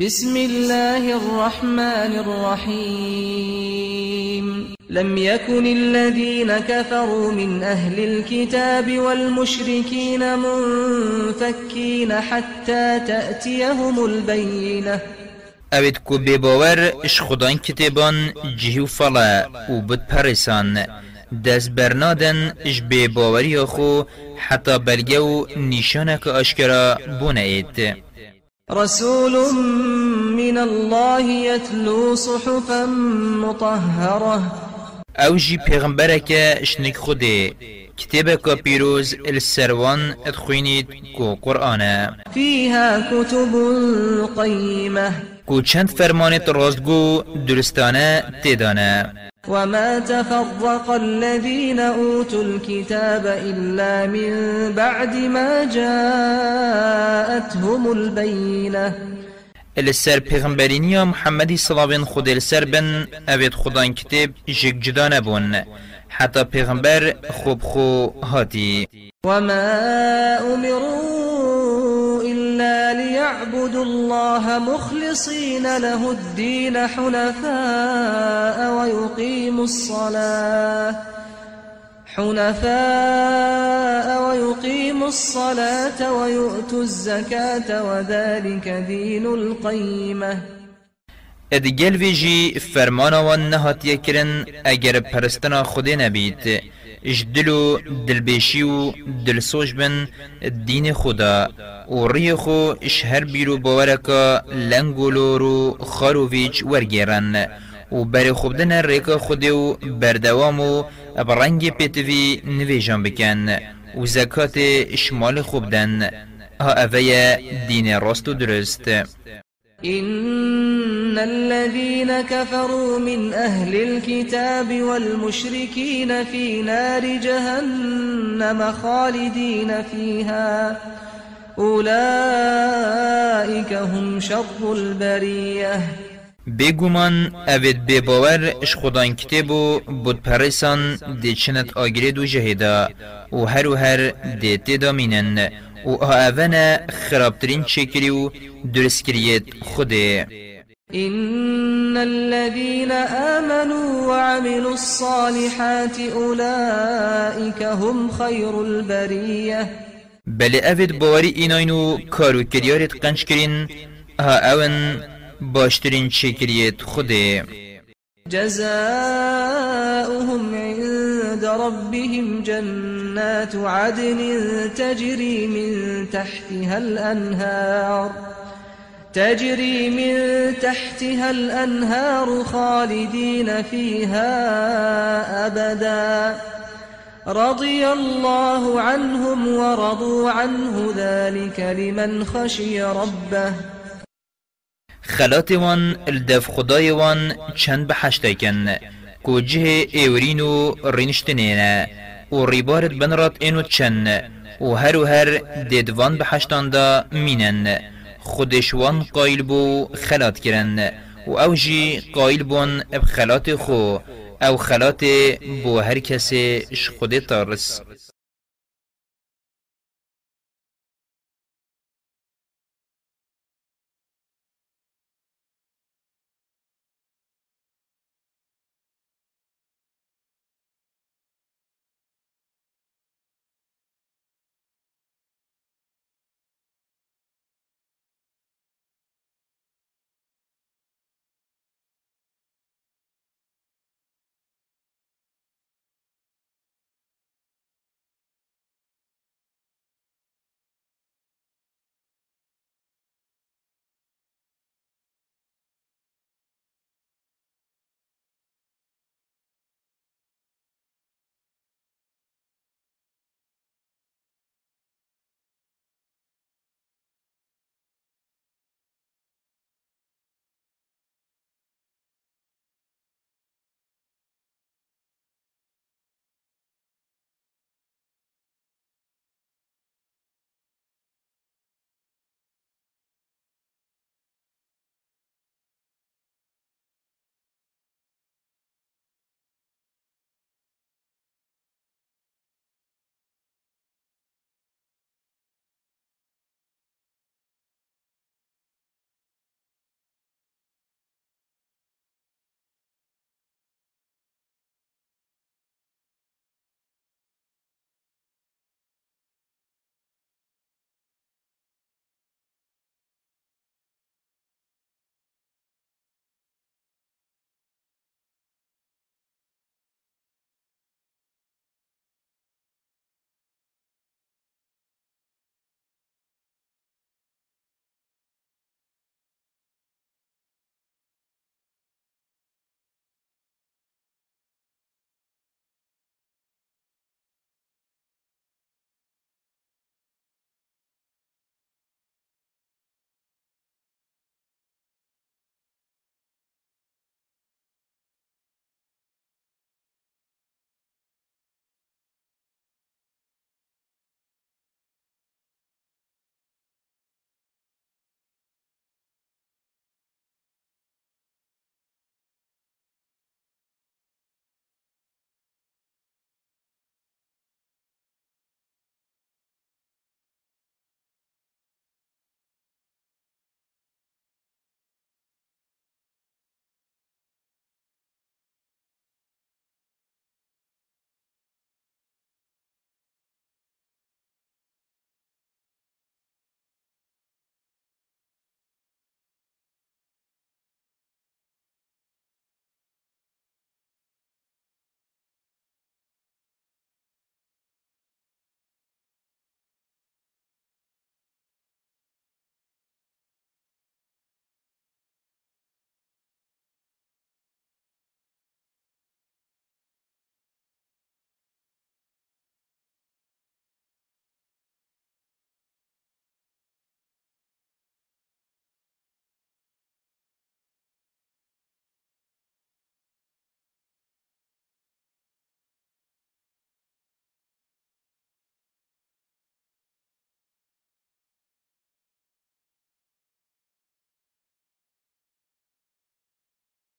بسم الله الرحمن الرحيم. لم يكن الذين كفروا من أهل الكتاب والمشركين منفكين حتى تأتيهم البينة. اوید کو بباور إش خدان کتابان جهو فلا و پرسان. دست برنادن إش بباوری خو حتی بلگو نشانک آشکرا بونه رسول من الله يتلو صحفا مطهرة. أو جي پیغمبرك اشنك خوده كتابك بيروز السروان ادخوينيت كو قرآن فيها كتب قيمة. كو چند فرمانت راستگو درستانه تدانه وما تفرق الذين أوتوا الكتاب إلا من بعد ما جاءتهم البينة. السر پیغمبرینی محمدی صلابین خود السر بن اوید خدان کتاب جگ جدا نبون حتی پیغمبر خوب خو هاتی وما أمروا إلا ليعبدوا الله مخلصين له الدين حنفاء ويقيموا الصلاة. حنفاء ويقيموا الصلاة ويؤتوا الزكاة وذلك دين القيمة. ادگل ویجی فرمانا و نهاتیه کرن اگر پرستنا خودی نبید اش دلبیشی و دلسوش بن دین خدا و ری خو اش هر بیرو باورکا لنگولو رو خاروویچ ورگیرن و بر خوبدن ریکا خودی و بردوام و برنگ پیتوی نویجان بکن و زکات شمال خوبدن ها اوه دین راست و درست إن الذين كفروا من أهل الكتاب والمشركين في نار جهنم خالدين فيها. أولئك هم شر البرية. بگومان اوید بباور اش خدان کتابو بود پرسان دی چنت آگرید و جهدا و هر و هر دی تیدا مینن و آونا خرابترین چکری و درسکریت خوده إن الذين آمنوا وعملوا الصالحات أولئك هم خير البرية. بل اوید باوری ایناینو کارو کریارت قنچ کرین ها اون باشترین چکریت خوده جزاؤهم عند ربهم جنات عدن تجري من تحتها الأنهار تجري من تحتها الأنهار خالدين فيها أبدا. رضي الله عنهم ورضوا عنه ذلك لمن خشي ربه. خلات وان الدف خدای وان چند بحشتا کن کو جه ایورین و ریبارت بنرات اینو چن و هر و هر دیدوان بحشتان دا مینن خودشوان قایل بو خلات کرن و أو جی قایل بون اب خلات خو أو خلات بو هر کسی اش خود تارس.